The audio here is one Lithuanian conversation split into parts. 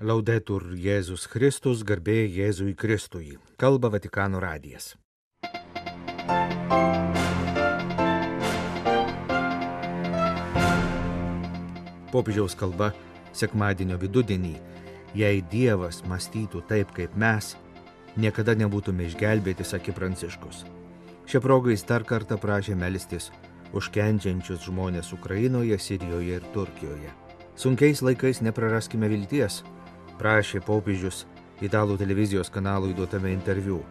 Laudetur Jėzus Kristus, garbė Jėzui Kristui. Kalba Vatikano radijas. Popiežiaus kalba sekmadienio vidudienį. Jei Dievas mąstytų taip kaip mes, niekada nebūtume išgelbėti, sakė Pranciškus. Šią progą jis dar kartą prašė melstis už kenčiančius žmonės Ukrainoje, Sirijoje ir Turkijoje. Sunkiais laikais nepraraskime vilties, prašė popiežius italų televizijos kanalui duotame interviu.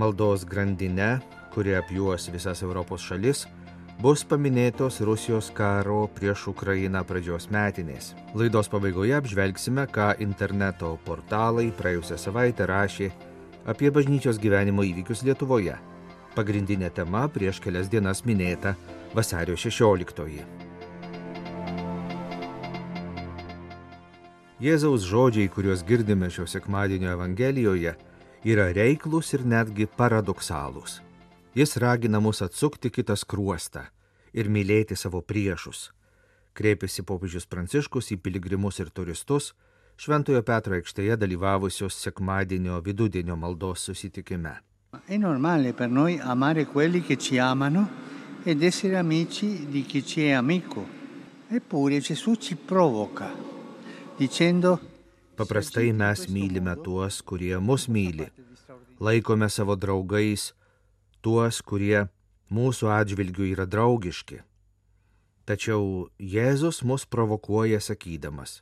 Maldos grandinė, kuri apjuos visas Europos šalis, bus paminėtos Rusijos karo prieš Ukrainą pradžios metinės. Laidos pabaigoje apžvelgsime, ką interneto portalai praėjusią savaitę rašė apie bažnyčios gyvenimo įvykius Lietuvoje. Pagrindinė tema prieš kelias dienas minėta vasario 16. -oji. Jėzaus žodžiai, kuriuos girdime šio sekmadienio Evangelijoje, yra reiklus ir netgi paradoksalūs. Jis ragina mus atsukti kitą skruostą ir mylėti savo priešus. Kreipėsi popiežius Pranciškus į piligrimus ir turistus Šventojo Petro aikštėje dalyvavusios sekmadienio vidudienio maldos susitikime. È normale per noi amare quelli che ci amano ed essere amici di chi ci è amico. Eppure Gesù ci provoca Paprastai mes mylime tuos, kurie mus myli. Laikome savo draugais tuos, kurie mūsų atžvilgių yra draugiški. Tačiau Jėzus mus provokuoja sakydamas,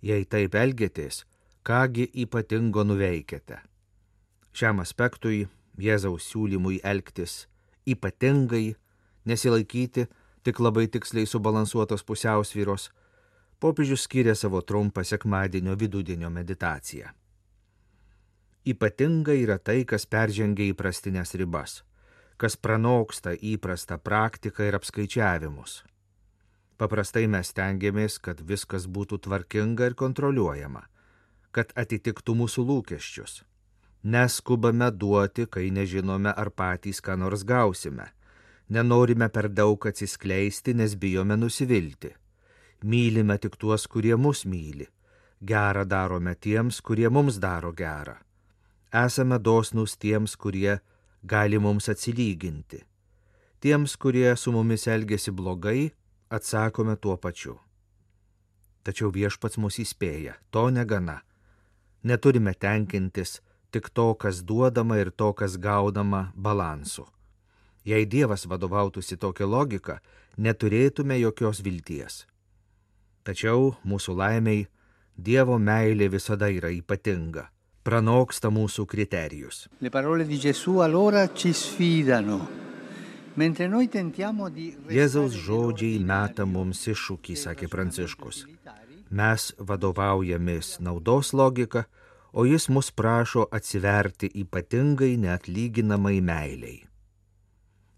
jei taip elgėtės, kągi ypatingo nuveikėte. Šiam aspektui Jėzaus siūlymui elgtis ypatingai, nesilaikyti tik labai tiksliai subalansuotos pusiausvyros, popiežius skyrė savo trumpą sekmadienio vidudienio meditaciją. Ypatinga yra tai, kas peržengia įprastinės ribas, kas pranoksta įprastą praktiką ir apskaičiavimus. Paprastai mes tengiamės, kad viskas būtų tvarkinga ir kontroliuojama, kad atitiktų mūsų lūkesčius. Neskubame duoti, kai nežinome, ar patys ką nors gausime. Nenorime per daug atsiskleisti, nes bijome nusivilti mylime tik tuos, kurie mus myli, gerą darome tiems, kurie mums daro gerą. Esame dosnus tiems, kurie gali mums atsilyginti. Tiems, kurie su mumis elgesi blogai, atsakome tuo pačiu. Tačiau viešpats mus įspėja, to negana. Neturime tenkintis tik to, kas duodama ir to, kas gaudama balansu. Jei Dievas vadovautųsi tokia logika, neturėtume jokios vilties. Tačiau mūsų laimiai Dievo meilė visada yra ypatinga, pranoksta mūsų kriterijus. Jėzaus žodžiai meta mums iššūkį, sakė Pranciškus. Mes vadovaujamės naudos logika, o jis mus prašo atsiverti ypatingai neatlyginamai meiliai.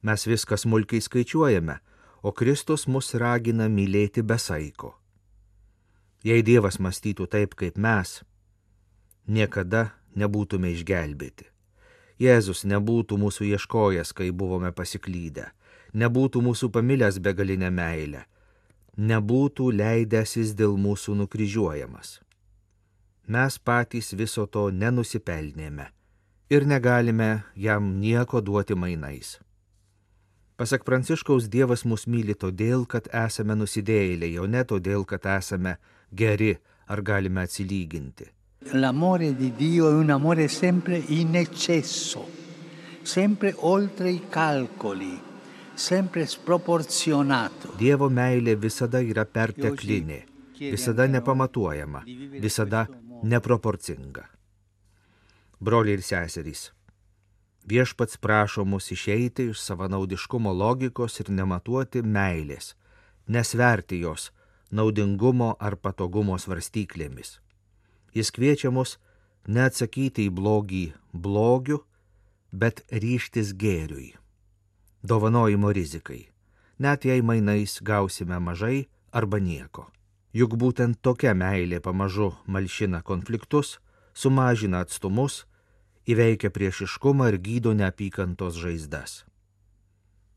Mes viską smulkiai skaičiuojame, o Kristus mus ragina mylėti besaiko. Jei Dievas mąstytų taip kaip mes, niekada nebūtume išgelbėti. Jėzus nebūtų mūsų ieškojęs, kai buvome pasiklydę, nebūtų mūsų pamilęs begalinę meilę, nebūtų leidęsis dėl mūsų nukryžiuojamas. Mes patys viso to nenusipelnėme ir negalime jam nieko duoti mainais. Pasak Pranciškaus, Dievas mus myli todėl, kad esame nusidėjėliai, o ne todėl, kad esame geri ar galime atsilyginti. L'amore di Dio è un amore sempre in eccesso, sempre oltre i calcoli, sempre sproporzionato. Dievo meilė visada yra perteklinė, visada nepamatuojama, visada neproporcinga. Broliai ir seserys, viešpats prašo mus išeiti iš savanaudiškumo logikos ir nematuoti meilės, nesverti jos naudingumo ar patogumo svarstyklėmis. Jis kviečia mus neatsakyti į blogį blogiu, bet ryštis gėriui, dovanojimo rizikai, net jei mainais gausime mažai arba nieko. Juk būtent tokia meilė pamažu malšina konfliktus, sumažina atstumus, įveikia priešiškumą ir gydo neapykantos žaizdas.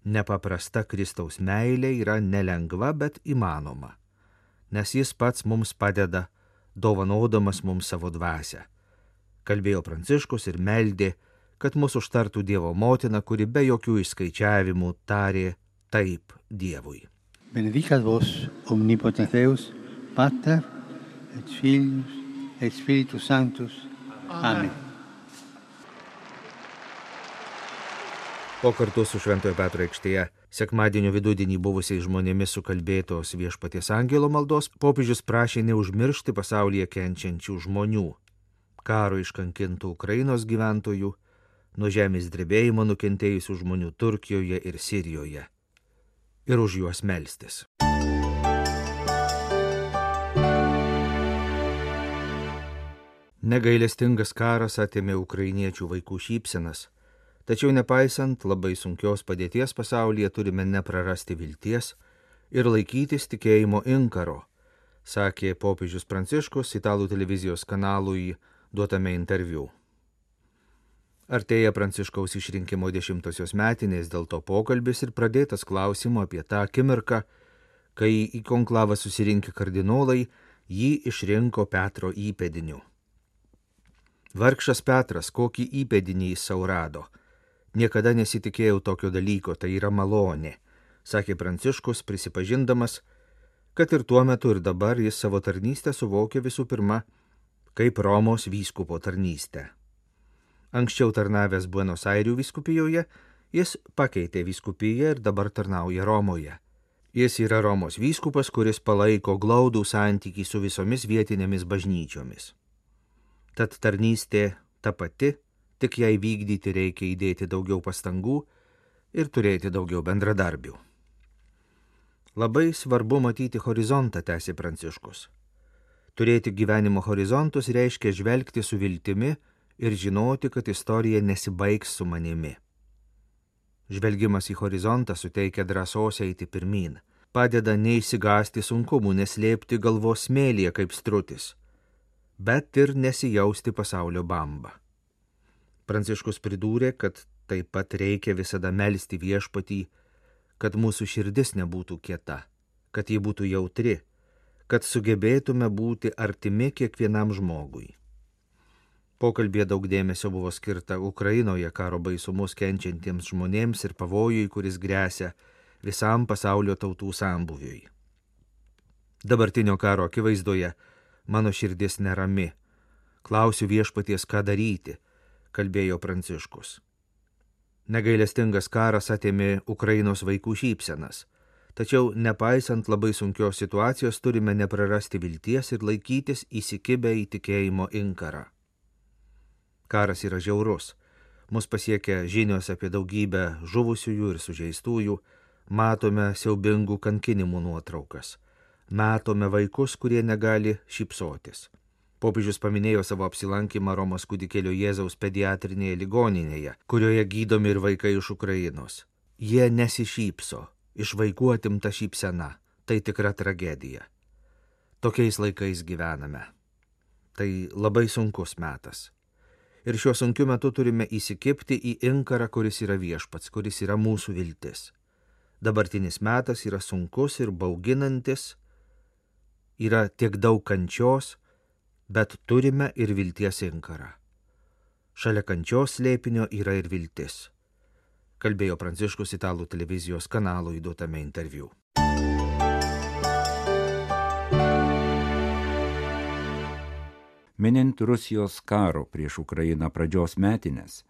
Nepaprasta Kristaus meilė yra nelengva, bet įmanoma nes jis pats mums padeda dovanodamas mums savo dvasę. Kalbėjo Pranciškus ir meldė, kad mūsų užtartų Dievo motina, kuri be jokių išskaičiavimų tarė taip Dievui. Benedicat vos omnipotens Deus, Pater et Filius et Spiritus Sanctus. Amen. O kartu su Šventojo Petro aikštėje sekmadienio vidudienį buvusiais žmonėmis sukalbėtos viešpaties angelo maldos popiežius prašė neužmiršti pasaulyje kenčiančių žmonių, karo iškankintų Ukrainos gyventojų, nuo žemės drebėjimo nukentėjusių žmonių Turkijoje ir Sirijoje ir už juos melstis. Negailestingas karas atėmė ukrainiečių vaikų šypsenas, tačiau nepaisant labai sunkios padėties pasaulyje turime neprarasti vilties ir laikytis tikėjimo inkaro, sakė popiežius Pranciškus italų televizijos kanalui duotame interviu. Artėja Pranciškaus išrinkimo dešimtosios metinės, dėl to pokalbis ir pradėtas klausimu apie tą akimirką, kai į konklavą susirinkę kardinolai jį išrinko Petro įpėdiniu. Vargšas Petras, kokį įpėdinį jis saurado. Niekada nesitikėjau tokio dalyko, tai yra malonė, sakė Pranciškus, prisipažindamas, kad ir tuo metu ir dabar jis savo tarnystę suvokė visų pirma kaip Romos vyskupo tarnystę. Anksčiau tarnavęs Buenos Airių vyskupijoje, jis pakeitė vyskupiją ir dabar tarnauja Romoje. Jis yra Romos vyskupas, kuris palaiko glaudų santykį su visomis vietinėmis bažnyčiomis. Tad tarnystė ta pati, tik jai vykdyti reikia įdėti daugiau pastangų ir turėti daugiau bendradarbių. Labai svarbu matyti horizontą, tęsė Pranciškus. Turėti gyvenimo horizontus reiškia žvelgti su viltimi, ir žinoti, kad istorija nesibaigs su manimi. Žvelgimas į horizontą suteikia drąsos eiti pirmin, padeda neįsigasti sunkumų, neslėpti galvos smėlyje kaip strutis, bet ir nesijausti pasaulio bamba. Pranciškus pridūrė, kad taip pat reikia visada melstį viešpatį, kad mūsų širdis nebūtų kieta, kad ji būtų jautri, kad sugebėtume būti artimi kiekvienam žmogui. Pokalbėje daug dėmesio buvo skirta Ukrainoje karo baisumus kenčiantiems žmonėms ir pavojui, kuris grėsia visam pasaulio tautų sambuviui. Dabartinio karo akivaizdoje mano širdis nerami. Klausiu viešpaties, ką daryti, kalbėjo Pranciškus. Negailestingas karas atėmė Ukrainos vaikų šypsenas. Tačiau, nepaisant labai sunkios situacijos, turime neprarasti vilties ir laikytis įsikibę į tikėjimo inkarą. Karas yra žiaurus. Mus pasiekia žinios apie daugybę žuvusiųjų ir sužeistųjų, matome siaubingų kankinimų nuotraukas, matome vaikus, kurie negali šypsotis. Popiežius paminėjo savo apsilankymą Romos kūdikėlio Jėzaus pediatrinėje ligoninėje, kurioje gydomi ir vaikai iš Ukrainos. Jie nesišypso, iš vaikų atimta šypsena. Tai tikra tragedija. Tokiais laikais gyvename. Tai labai sunkus metas ir šiuo sunkiu metu turime įsikipti į inkarą, kuris yra viešpats, kuris yra mūsų viltis. Dabartinis metas yra sunkus ir bauginantis, yra tiek daug kančios, bet turime ir vilties inkarą. Šalia kančios slėpinio yra ir viltis, kalbėjo Pranciškus italų televizijos kanalui duotame interviu. minint Rusijos karo prieš Ukrainą pradžios metinės,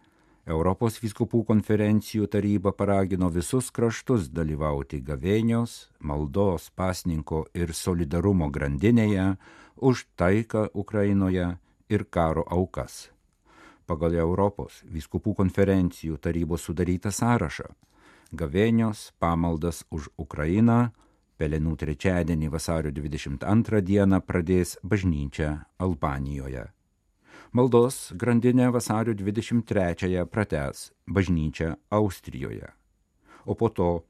Europos viskupų konferencijų taryba paragino visus kraštus dalyvauti gavėnios, maldos, pasninko ir solidarumo grandinėje už taiką Ukrainoje ir karo aukas. Pagal Europos viskupų konferencijų tarybos sudarytą sąrašą gavėnios, pamaldas už Ukrainą, Pelenų trečiadienį vasario 22 dieną pradės bažnyčia Albanijoje. Maldos grandinę vasario 23-ąją prates bažnyčia Austrijoje. O po to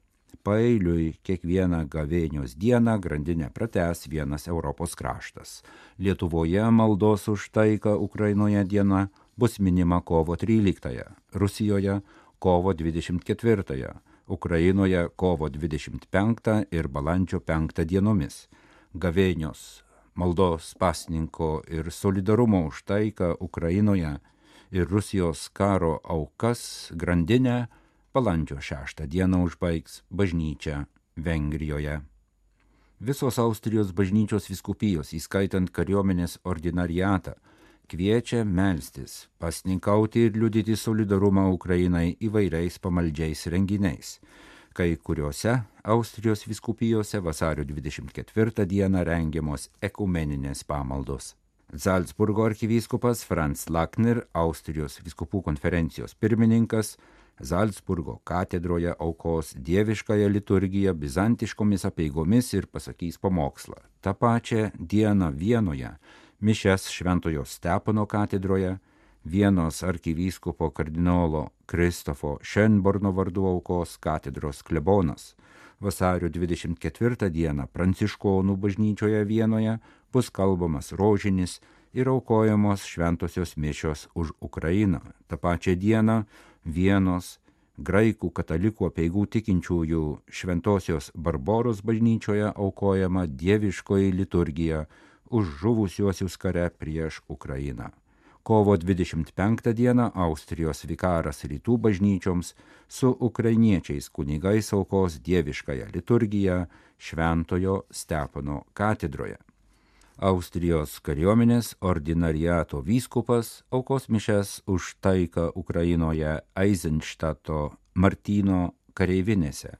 paeiliui kiekvieną gavėnios dieną grandinę prates vienas Europos kraštas. Lietuvoje maldos už taiką Ukrainoje diena bus minima kovo 13-ąją, Rusijoje kovo 24-ąją Ukrainoje kovo 25 ir balandžio 5 dienomis. Gavėnios maldos pasninko ir solidarumo už taiką Ukrainoje ir Rusijos karo aukas grandinę balandžio 6 dieną užbaigs bažnyčia Vengrijoje. Visos Austrijos bažnyčios viskupijos, įskaitant kariuomenės ordinariatą, kviečia melstis, pasninkauti ir liudyti solidarumą Ukrainai įvairiais pamaldžiais renginiais. Kai kuriuose Austrijos viskupijose vasario 24 dieną rengiamos ekumeninės pamaldos. Salzburgo arkivyskupas Franz Lackner, Austrijos viskupų konferencijos pirmininkas, Zalcburgo katedroje aukos dieviškąją liturgiją bizantiškomis apieigomis ir pasakys pamokslą. Ta pačia diena Vienoje mišes Šventojo Stepono katedroje, Vienos arkivyskupo kardinolo Kristofo Šenborno vardu aukos katedros klebonas. Vasario 24 dieną Pranciškonų bažnyčioje Vienoje bus kalbamas rožinis ir aukojamos šventosios mišios už Ukrainą. Ta pačia diena Vienos graikų katalikų apieigų tikinčiųjų Šventojios Barboros bažnyčioje aukojama dieviškoji liturgija už žuvusiuosius kare prieš Ukrainą. Kovo 25 dieną Austrijos vikaras rytų bažnyčioms su ukrainiečiais kunigais aukos dieviškąją liturgiją Šventojo Stepono katedroje. Austrijos kariuomenės ordinariato vyskupas aukos mišes už taiką Ukrainoje Eisenštato Martino kareivinėse.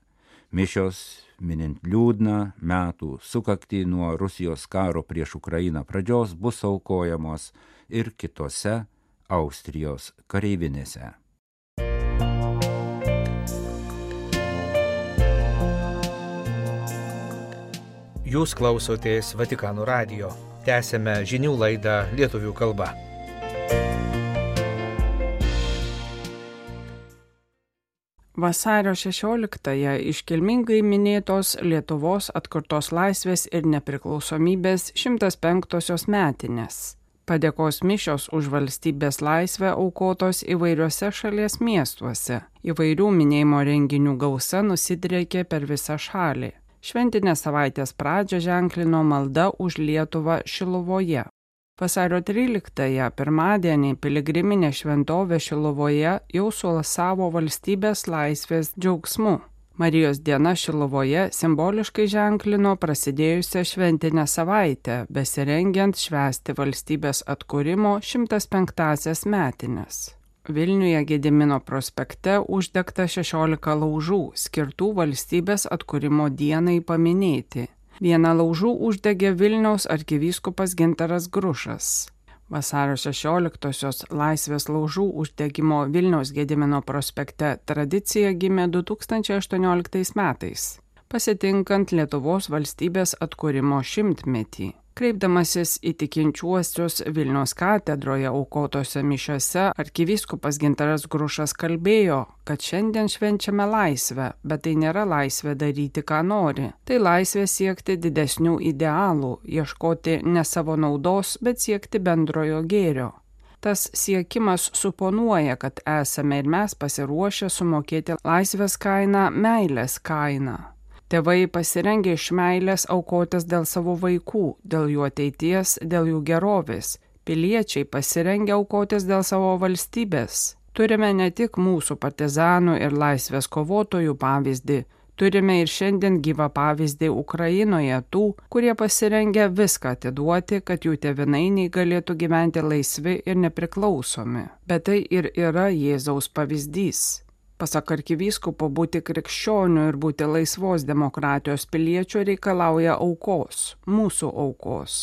Mišios minint liūdną metų sukakti nuo Rusijos karo prieš Ukrainą pradžios bus aukojamos ir kitose Austrijos kareivinėse. Jūs klausotės Vatikano radio. Tęsėme žinių laidą lietuvių kalba. Vasario 16-ąją iškilmingai minėtos Lietuvos atkurtos laisvės ir nepriklausomybės 105-osios metinės. Padėkos mišios už valstybės laisvę aukotos įvairiuose šalies miestuose. Įvairių minėjimo renginių gausa nusidriekė per visą šalį. Šventinės savaitės pradžią ženklino malda už Lietuvą Šilovoje. Vasario 13-ąją pirmadienį piligriminė šventovė Šilovoje jau sulasavo valstybės laisvės džiaugsmu. Marijos diena Šilovoje simboliškai ženklino prasidėjusią šventinę savaitę, besirengiant švęsti valstybės atkūrimo 105-asias metinės. Vilniuje Gedimino prospekte uždegta 16 laužų skirtų valstybės atkūrimo dienai paminėti. Vieną laužų uždegė Vilniaus arkivyskupas Gintaras Grušas. Vasario 16-osios laisvės laužų uždegimo Vilniaus Gedimino prospekte tradicija gimė 2018 metais, pasitinkant Lietuvos valstybės atkūrimo šimtmetį. Kreipdamasis į tikinčiuosius Vilnius katedroje aukotose mišiose, arkivyskupas Gintaras Grušas kalbėjo, kad šiandien švenčiame laisvę, bet tai nėra laisvė daryti, ką nori. Tai laisvė siekti didesnių idealų, ieškoti ne savo naudos, bet siekti bendrojo gėrio. Tas siekimas suponuoja, kad esame ir mes pasiruošę sumokėti laisvės kainą meilės kainą. Tėvai pasirengia iš meilės aukotis dėl savo vaikų, dėl jų ateities, dėl jų gerovės. Piliečiai pasirengia aukotis dėl savo valstybės. Turime ne tik mūsų partizanų ir laisvės kovotojų pavyzdį, turime ir šiandien gyvą pavyzdį Ukrainoje tų, kurie pasirengia viską atiduoti, kad jų tevinainiai galėtų gyventi laisvi ir nepriklausomi. Bet tai ir yra Jėzaus pavyzdys. Pasak arkivyskupo, būti krikščioniu ir būti laisvos demokratijos piliečiu reikalauja aukos, mūsų aukos.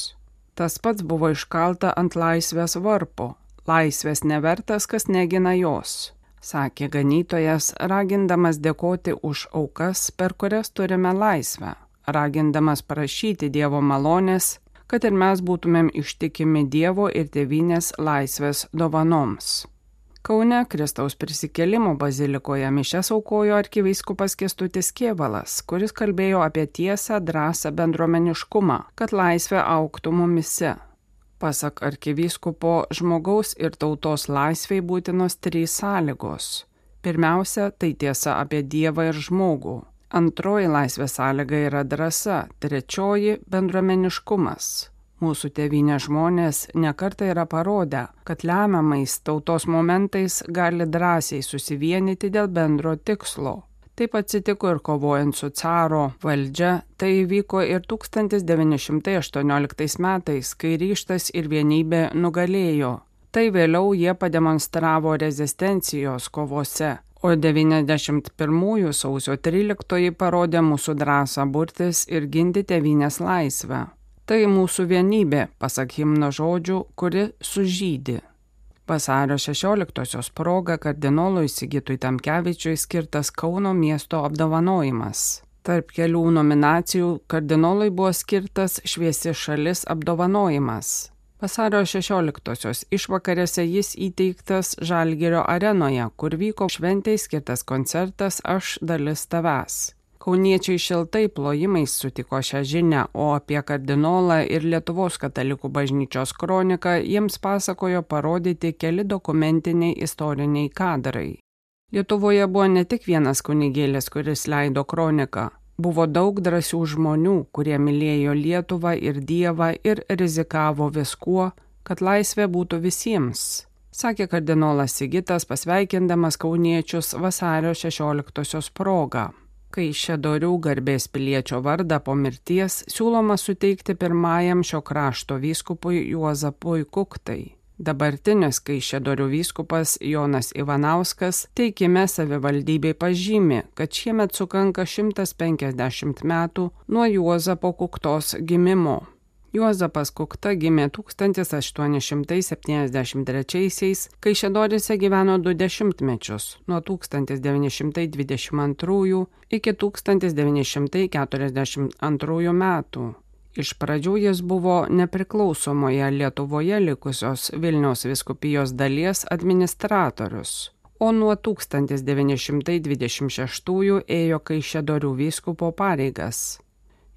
Tas pats buvo iškalta ant laisvės varpo. Laisvės nevertas, kas negina jos, sakė ganytojas, ragindamas dėkoti už aukas, per kurias turime laisvę, ragindamas prašyti Dievo malonės, kad ir mes būtumėm ištikimi Dievo ir tėvynės laisvės dovanoms. Kaune Kristaus prisikėlimo bazilikoje mišes aukojo arkivaiskupas Kestutis Kievalas, kuris kalbėjo apie tiesą, drąsą, bendruomeniškumą, kad laisvė auktų mumise. Pasak arkivyskupo, žmogaus ir tautos laisviai būtinos trys sąlygos. Pirmiausia, tai tiesa apie Dievą ir žmogų. Antroji laisvės sąlyga yra drąsa, trečioji - bendruomeniškumas. Mūsų tėvynė žmonės nekarta yra parodę, kad lemiamais tautos momentais gali drąsiai susivienyti dėl bendro tikslo. Taip atsitiko ir kovojant su caro valdžia, tai įvyko ir 1918 metais, kai ryštas ir vienybė nugalėjo. Tai vėliau jie pademonstravo rezistencijos kovose, o 91 sausio 13 parodė mūsų drąsą burtis ir ginti tevinės laisvę. Tai mūsų vienybė, pasak himno žodžių, kuri sužydė. Vasario 16-osios proga kardinolui Sigitui Tamkevičiui skirtas Kauno miesto apdovanojimas. Tarp kelių nominacijų kardinolui buvo skirtas Šviesi šalis apdovanojimas. Vasario 16-osios išvakarėse jis įteiktas Žalgerio arenoje, kur vyko šventai skirtas koncertas Aš dalis tavęs. Kauniečiai šiltai plojimais sutiko šią žinę, o apie kardinolą ir Lietuvos katalikų bažnyčios kroniką jiems pasakojo parodyti keli dokumentiniai istoriniai kadrai. Lietuvoje buvo ne tik vienas kunigėlis, kuris leido kroniką, Buvo daug drąsių žmonių, kurie mylėjo Lietuvą ir Dievą ir rizikavo viskuo, kad laisvė būtų visiems, sakė kardinolas Sigitas pasveikindamas kauniečius vasario 16-osios progą. Kai Šedorių garbės piliečio vardą po mirties siūloma suteikti pirmajam šio krašto vyskupui Juozapui Kuktai. Dabartinis Kaišėdorių vyskupas Jonas Ivanauskas teikime savivaldybei pažymi, kad šiemet sukanka 150 metų nuo Juozapo Kuktos gimimo. Juozapas Kukta gimė 1873-aisiais, kai Šedorise gyveno du dešimtmečius - nuo 1922 iki 1942 metų. Iš pradžių jis buvo nepriklausomoje Lietuvoje likusios Vilniaus viskupijos dalies administratorius, o nuo 1926 ėjo Kaišėdorių vyskupo pareigas.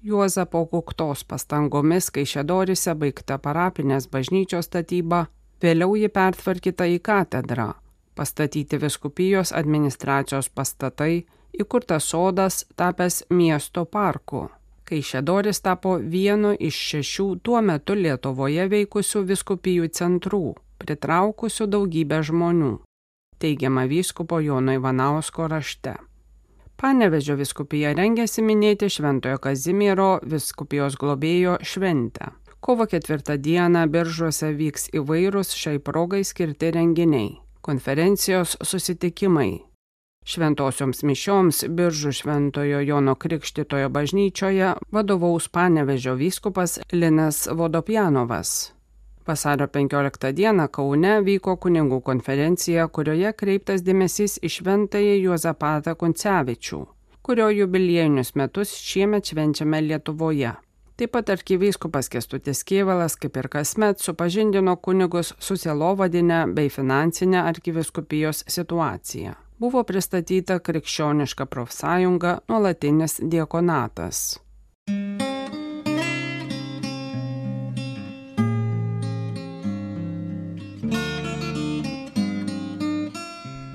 Juozapo Kuktos pastangomis Kaišėdorise baigta parapinės bažnyčios statyba, vėliau ji pertvarkyta į katedrą, pastatyti viskupijos administracijos pastatai, įkurtas sodas tapęs miesto parku kai Šedoris tapo vienu iš šešių tuo metu Lietuvoje veikusių viskupijų centrų, pritraukusių daugybę žmonių, teigiama vyskupo Jono Ivanausko rašte. Panevežio viskupija rengėsi minėti Šventojo Kazimiero viskupijos globėjo šventę. Kovo ketvirtą dieną biržuose vyks įvairūs šiai progai skirti renginiai - konferencijos susitikimai, Šventosioms mišioms Biržų Šventojo Jono Krikštitojo bažnyčioje vadovaus Panevežio vyskupas Linas Vodopjanovas. Vasario 15 dieną Kaune vyko kunigų konferencija, kurioje kreiptas dėmesys į šventąjį Juozapatą Kuncevičių, kurio jubiliejinius metus šiemet švenčiame Lietuvoje. Taip pat arkivyskupas Kestutis Kievalas, kaip ir kasmet, supažindino kunigus su selovadinė bei finansinė arkiviskupijos situacija buvo pristatyta krikščioniška profsąjunga nuolatinis diekonatas.